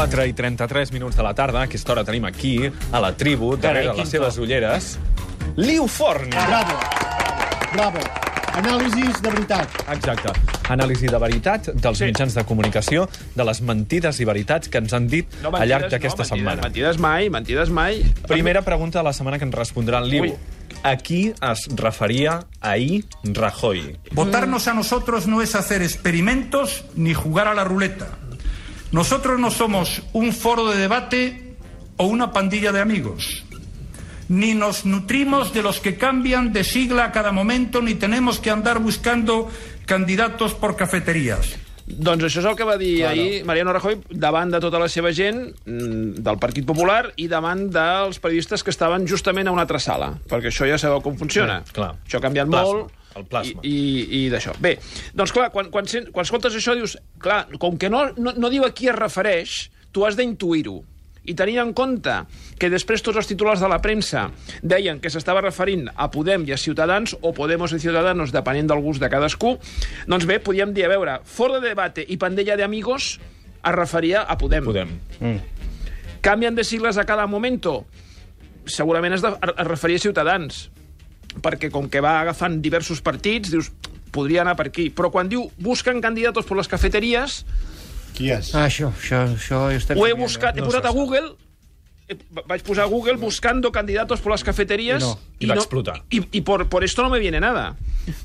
4 i 33 minuts de la tarda. A aquesta hora tenim aquí, a la tribu, darrere Carai, les seves ulleres, Liu Forn. Bravo, bravo. Anàlisis de veritat. Exacte. Anàlisi de veritat dels Sí. mitjans de comunicació, de les mentides i veritats que ens han dit No, al llarg mentides, d'aquesta no, mentides, setmana. Mentides mai, mentides mai. Primera pregunta de la setmana que ens respondrà en Liu. Ui. A qui es referia ahir Rajoy? Votarnos a nosotros no es hacer experimentos ni jugar a la ruleta. Nosotros no somos un foro de debate o una pandilla de amigos. Ni nos nutrimos de los que cambian de sigla a cada momento, ni tenemos que andar buscando candidatos por cafeterías. Doncs això és el que va dir claro. ahir Mariano Rajoy davant de tota la seva gent mm, del Partit Popular i davant dels periodistes que estaven justament a una altra sala, perquè això ja sabeu com funciona. Sí, clar. Això ha canviat Plasma, molt. El plasma. I, i, i d'això. Bé, doncs clar, quan, quan, sent, quan escoltes això dius, clar, com que no, no, no diu a qui es refereix, tu has d'intuir-ho. I tenint en compte que després tots els titulars de la premsa deien que s'estava referint a Podem i a Ciutadans, o Podemos i Ciudadanos, depenent del gust de cadascú, doncs bé, podíem dir, a veure, fora de debate i pandella de amigos es referia a Podem. Podem. Canvien de sigles a cada momento? Segurament es, de, es referia a Ciutadans, perquè com que va agafant diversos partits, dius, podria anar per aquí. Però quan diu busquen candidatos per les cafeteries, Qui és? Ah, això, això, això ho he canviant, buscat, he No posat a. Google, eh, vaig posar a Google buscando candidatos por las cafeterías no. I va explotar. I, i por, por esto no me viene nada.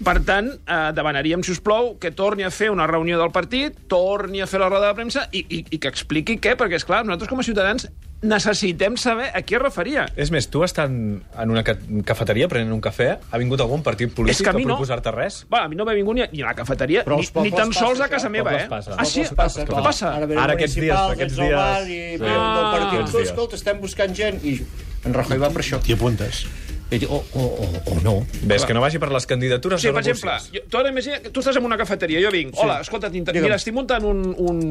Per tant, eh, demanaríem, si us plou, que torni a fer una reunió del partit, torni a fer la roda de premsa i, i, i que expliqui què, perquè, és clar nosaltres com a ciutadans necessitem saber a qui es referia. És més, tu estant en una ca cafeteria prenent un cafè, ha vingut algun partit És polític que a mi no. proposar-te res? Va, a mi no m'ha vingut ni, ni a la cafeteria, Però ni, ni pobles tan sols passa, a casa meva, eh? passa. Ah, sí? Passa, Què clar. passa? Ara, Ara aquests dies, aquests dies- I Sí. del partit, Aquests tu, dies. escolta, estem buscant gent. I en Rajoy va per això. T'hi apuntes. I dic, o, o, o, o no. Ves, que no vagi per les candidatures Sí, per exemple, jo, tu ara imagina que tu estàs en una cafeteria, jo vinc, hola, escolta, t'inter- mira, estic muntant un, un,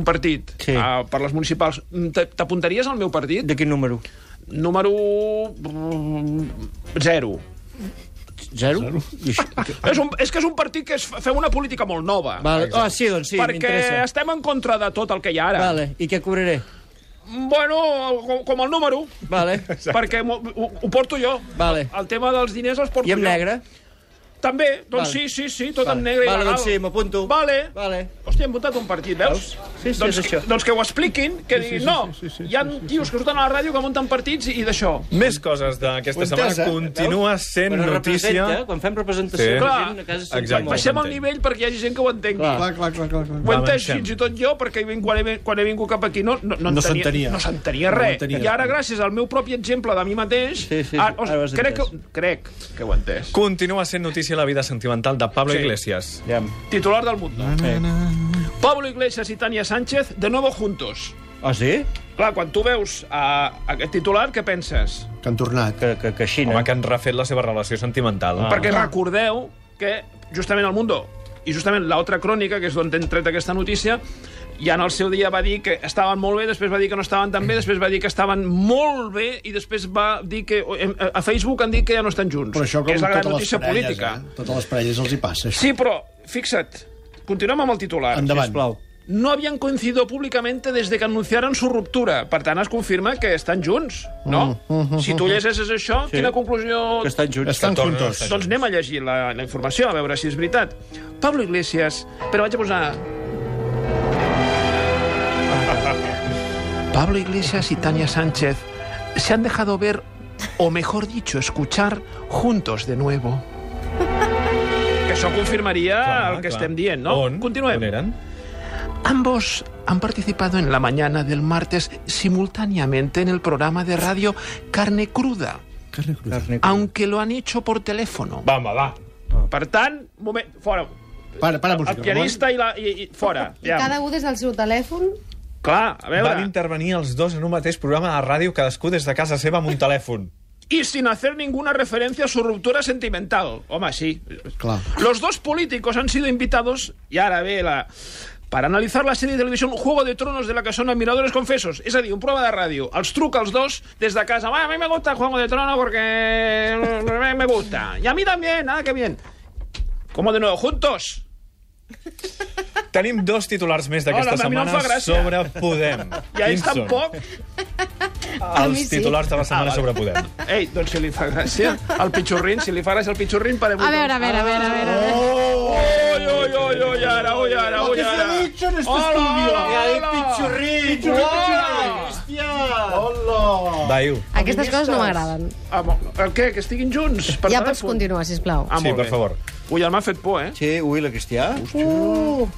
un partit Sí. uh, per les municipals. Mm, T- T'apuntaries al meu partit? De quin número? Número... mm, Zero. Zero? I això- És, un, és que és un partit que és, fem una política molt nova. Vale. Ah, sí, doncs sí, perquè m'interessa. estem en contra de tot el que hi ha ara. Vale, i què cobraré? Bueno, com, com el número, Vale. perquè m'ho- ho, ho porto jo. Vale. El tema dels diners els porto I en jo. negre? També, doncs Vale. sí, sí, sí, tot Vale. en negre i Vale, legal. doncs sí, m'apunto. Vale. Vale. Hòstia, hem muntat un partit, veus? Sí, sí, doncs, és això. doncs que ho expliquin, que diguin, no, hi ha tios que surten a la ràdio que munten partits i, i d'això. Més coses d'aquesta setmana. eh? Continua sent Quan notícia... quan fem representació Sí. Clar. gent, a casa Exacte. Baixem el nivell perquè hi hagi gent que ho entengui. Clar. Clar, clar, clar, clar. Ho he entès avancem. fins i tot jo, perquè quan he, quan he vingut cap aquí no, no, no, No entenia, s'entenia. no s'entenia res. I ara, gràcies al meu propi exemple de mi mateix, Sí, sí, sí. Ara crec, que, crec que ho he entès. Continua sent notícia la vida sentimental de Pablo Sí. Iglesias. Ja. Titular del Mundo. Pablo Iglesias y Tania Sánchez de nuevo juntos. Ah, sí? Clar, quan tu veus uh, aquest titular, què penses? Que han tornat. Que, que, que Xina. Home, que han refet la seva relació sentimental. Ah. Perquè recordeu que justament el Mundo i justament l'altra crònica, que és d'on hem tret aquesta notícia, ja en el seu dia va dir que estaven molt bé, després va dir que no estaven tan bé, després va dir que estaven molt bé i després va dir que a Facebook han dit que ja no estan junts. Però això com és la gran notícia parelles, política. eh? Totes les parelles els hi passa, això. Sí, però, fixa't, continuem amb el titular. Endavant. Sisplau. no habían coincidido públicamente desde que anunciaron su ruptura. Per tant, es confirma que estan junts, no? Si tu llegeixes això, Sí. quina conclusió... Que estan junts. Estan juntos. Doncs anem a llegir la, la informació, a veure si és veritat. Pablo Iglesias... Però vaig a posar... Pablo Iglesias y Tania Sánchez se han dejado ver, o mejor dicho, escuchar, juntos de nuevo. Que això confirmaria Clar, el que clar. estem dient, no? On? Continuem. On eren? Ambos han participado en la mañana del martes simultáneamente en el programa de radio Carne Cruda, Carne cruda. Carne. aunque lo han hecho por teléfono. Va, home, va. Per tant, moment, fora. Para, para, música. El pianista i la... I, i, fora. I cada un des del seu telèfon... Clar, a veure... Van intervenir els dos en un mateix programa de ràdio, cadascú des de casa seva amb un telèfon. Y sin hacer ninguna referencia a su ruptura sentimental. Home, sí. Clar. Los dos políticos han sido invitados, y ahora ve la... para analitzar la sèrie de televisió Juego de Tronos de la que són admiradores confesos. És a dir, un programa de ràdio. Els truca els dos des de casa. A mí me gusta Juego de Tronos porque me- me gusta. Y a mí también, nada que bien. ¿Cómo de nuevo? ¿Juntos? Tenim dos titulars més d'aquesta Hola, a mi no em setmana fa gràcia. sobre Podem. Ja és Quins són? tampoc... A mi Els sí. titulars de la setmana Ah, vale. sobre Podem. Ei, doncs si li fa gràcia el pitxorrin, si li fa gràcia el pitxorrin, parem... A veure, a veure, a veure, a veure. A veure. Ui, ui, ui, ui, ara, ui, ara, ui, ¿Qué se ara. ha dicho en este Hola, estudio? hola! Va, Iu. Aquestes coses no m'agraden. Ah, bo, el què? Que estiguin junts? Per Ja telèfon? pots continuar, sisplau. Ah, Sí, molt per bé. favor. Ui, el m'ha fet por, eh? Sí, ui, la Cristià. Uh.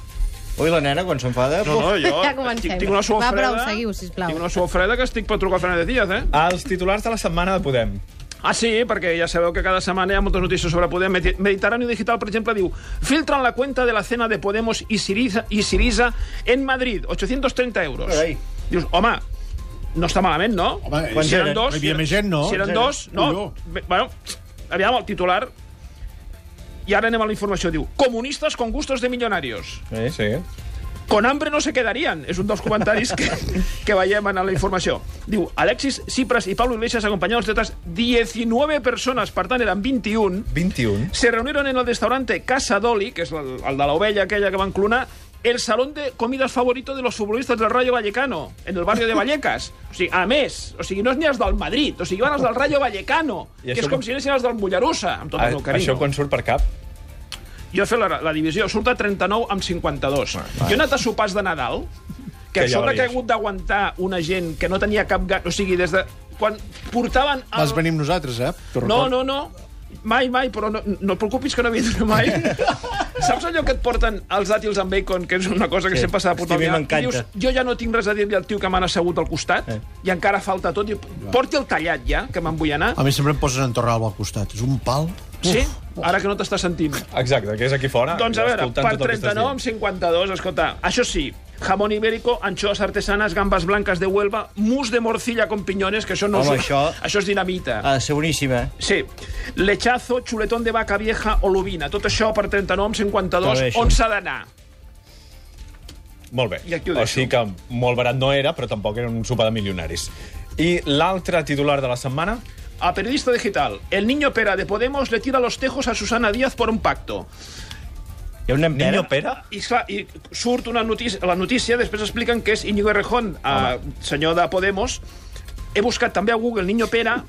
Ui, la nena, quan s'enfada... No, no, jo Ja comencem. tinc, tinc una suor Va, freda... prou, seguiu, sisplau. Tinc una suor freda que estic per trucar a Fernández Díaz, eh? Els titulars de la setmana de Podem. Ah, sí, perquè ja sabeu que cada setmana hi ha moltes notícies sobre Podem. Medi- Mediterráneo Digital, per exemple, diu filtran la cuenta de la cena de Podemos y Siriza, y Siriza en Madrid, 830 euros. Carai. Dius, home, no està malament, no? Home, si eren eren? dos... Hi havia més gent, no? Si eren dos, no? Bueno, aviam, el titular... I ara anem a la informació. Diu, comunistas con gustos de millonarios. Eh? Sí. Con hambre no se quedarían. És un dels comentaris que, que veiem en la informació. Diu, Alexis Tsipras y Pablo Iglesias acompañados de otras 19 persones, per tant eren 21, 21. se reunieron en el restaurante Casa Dolly, que és el, el de l'ovella aquella que van clonar, el salón de comidas favorito de los futbolistas del Rayo Vallecano, en el barrio de Vallecas. O sigui, a més, o sigui, no és ni els del Madrid, o sigui, van els del Rayo Vallecano, I que és com com- si anessin els del Mollerussa, amb tot A, el meu carinyo. això quan surt per cap? Jo he fet la, la divisió, surt a 39 amb 52. Jo he anat a sopars de Nadal, que, Que a ja sobre que he veies. hagut d'aguantar una gent que no tenia cap gat... O sigui, des de... Quan portaven... El... Vas venir amb nosaltres, eh? No, no, no. Mai, mai, però no, no et preocupis que no he vist mai. Saps allò que et porten els dàtils amb bacon, que és una cosa que Sí. sempre s'ha de portar al? I m'encanta. dius, jo ja no tinc res a dir-li al tio que m'han assegut al costat, Eh. i encara falta tot. I porti el tallat ja, que me'n vull anar. A mi sempre em poses en Torralba al costat. És un pal. Sí? Ara que no t'està sentint. Exacte, que és aquí fora. Doncs a veure, per tot el que estàs 39 amb 52, escolta, això sí, jamón ibérico, anchoas artesanas, gambas blancas de Huelva, mus de morcilla con piñones, que això no Home, és, això- això és dinamita. Ha de ser boníssima. Sí, lechazo, chuletón de vaca vieja o lubina. Tot això per 39 amb 52. Molt bé, això. On s'ha d'anar? Molt bé. I aquí ho o deixo. sigui que molt barat no era, però tampoc era un sopar de milionaris. I l'altre titular de la setmana? A periodista digital, el niño pera de Podemos le tira los tejos a Susana Díaz por un pacto. Hi ha un nen Niño pera? Pere? I, clar, i surt una notícia, la notícia, després expliquen que és Íñigo Errejón, eh, senyor de Podemos. He buscat també a Google Niño Pera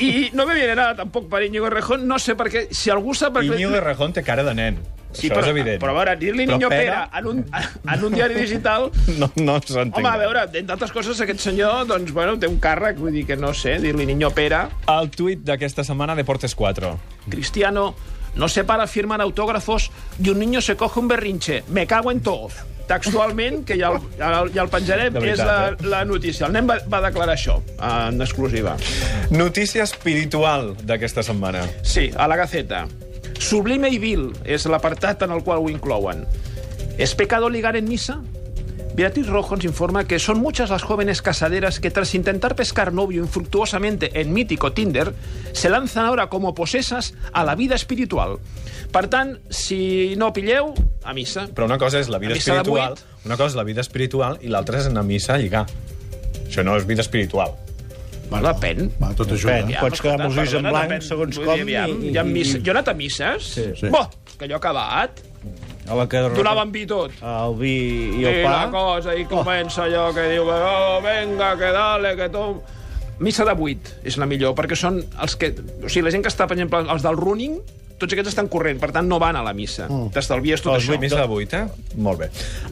i no me viene nada tampoc per Íñigo Errejón. No sé per què, si algú sap... per què- Íñigo de Rejón té cara de nen. Sí, Això però, és evident. però a veure, dir-li Niño Pere- Pera en un, en un diari digital... No, no s'entenc. Home, a veure, entre altres coses, aquest senyor, doncs, bueno, té un càrrec, vull dir que no sé, dir-li Niño Pera, El tuit d'aquesta setmana, Deportes 4. Cristiano, no se para firmar autógrafos y un niño se coge un berrinche. Me cago en todo. Textualment, que ja el, ja el, ja el penjarem, veritat, és la, eh? la notícia. El nen va, va declarar això, en exclusiva. Notícia espiritual d'aquesta setmana. Sí, a la Gaceta. Sublime y vil és l'apartat en el qual ho inclouen. ¿Es pecado ligar en misa? Beatriz Rojo nos informa que son muchas las jóvenes casaderas que tras intentar pescar novio infructuosamente en mítico Tinder, se lanzan ahora como posesas a la vida espiritual. Per tant, si no pilleu, a missa. Però una cosa és la vida espiritual, una cosa és la vida espiritual i l'altra és anar a missa a lligar. Això no és vida espiritual. Bueno, depèn. Va, tot ajuda. Depèn. Pots quedar amb els ulls en blanc, depèn. segons Vull com, dir, aviam, i- ha i- missa... Jo he anat a misses? Sí. Sí. Bo, que allò ha acabat. A la que... Donaven vi tot. El vi i I el pa. la cosa, i comença allò que diu, oh, venga, que dale, que tu... Missa de 8 és la millor, perquè són els que... O sigui, la gent que està, per exemple, els del running, tots aquests estan corrent, per tant no van a la missa. Mm. T'estalvies tot Els això. 8 missa de 8, eh? Molt bé.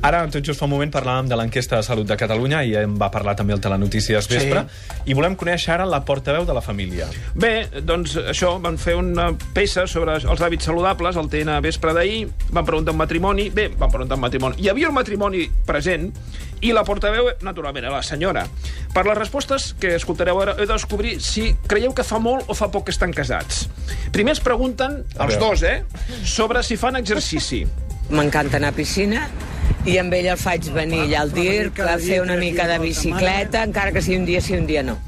Ara, tot just fa un moment, parlàvem de l'enquesta de salut de Catalunya i en va parlar també el Telenotícies Vespre. I volem conèixer ara la portaveu de la família. Bé, doncs això, van fer una peça sobre els hàbits saludables, el TN Vespre d'ahir, van preguntar un matrimoni, bé, van preguntar un matrimoni. Hi havia un matrimoni present i la portaveu, naturalment, era la senyora. Per les respostes que escoltareu ara, he de descobrir si creieu que fa molt o fa poc que estan casats. Primer es pregunten, els dos, eh, sobre si fan exercici. M'encanta anar a piscina i amb ell el faig venir allà al DIRC a fer una mica de bicicleta, encara que sigui un dia sí, un dia no.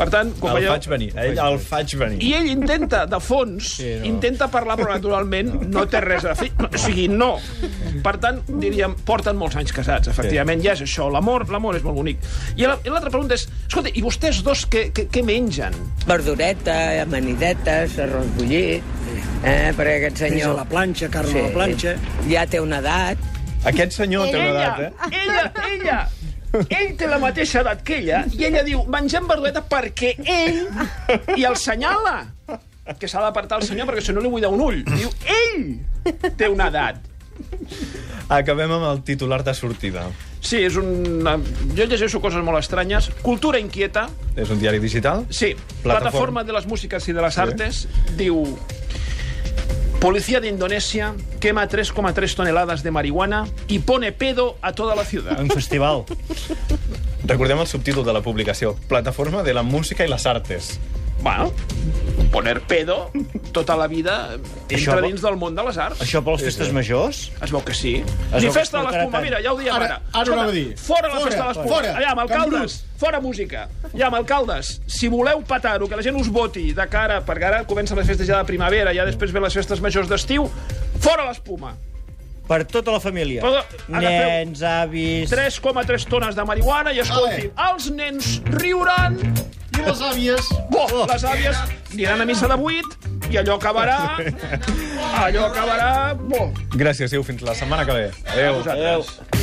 Per tant, com El faig venir. Ell el faig venir. I ell intenta, de fons, sí, no. intenta parlar, però naturalment no té res a fer. O sigui, no. Per tant, diríem, porten molts anys casats, efectivament, sí. ja és això. L'amor l'amor és molt bonic. I la- i l'altra pregunta és, escolta, i vostès dos què, què, què mengen? Verdureta, amanidetes, arròs bullit, eh, perquè aquest senyor... a la planxa, carn a la planxa. Ja té una edat Aquest senyor té una edat, eh? ella, ella, ell té la mateixa edat que ella i ella diu, mengem verdureta perquè ell, i el senyala que s'ha d'apartar el senyor perquè si no li buida un ull. Diu, ell té una edat. Acabem amb el titular de sortida. Sí, és un... Jo llegeixo coses molt estranyes. Cultura inquieta, És un diari digital? Sí, Plataforma. Plataforma de las Músicas y de las Artes diu... Policía de Indonesia quema 3,3 toneladas de marihuana y pone pedo a toda la ciudad. Un festival. Recordem el subtítol de la publicació. Plataforma de la música i les artes. Bueno, poner pedo tota la vida Això entra vol- dins del món de les arts. Això per les festes majors? Es veu que sí. veu Ni festa de es l'espuma, tant. mira, ja ho diem Ara- ara. ara ho Escolta, anava a dir. Fora la Fora, festa de l'espuma. fora. Allà, amb alcaldes, fora música. Ja, amb alcaldes, si voleu petar-ho, que la gent us voti de cara, perquè ara comencen les festes ja de primavera, ja després ve les festes majors d'estiu, fora l'espuma. Per tota la família. Però Nens, avis... 3,3 tones de marihuana i escolti, els nens riuran, I les àvies? oh, les àvies aniran a missa de 8 i allò acabarà... allò acabarà... Bo, Gràcies, Iu. Fins la setmana que ve. a Adéu. Adéu.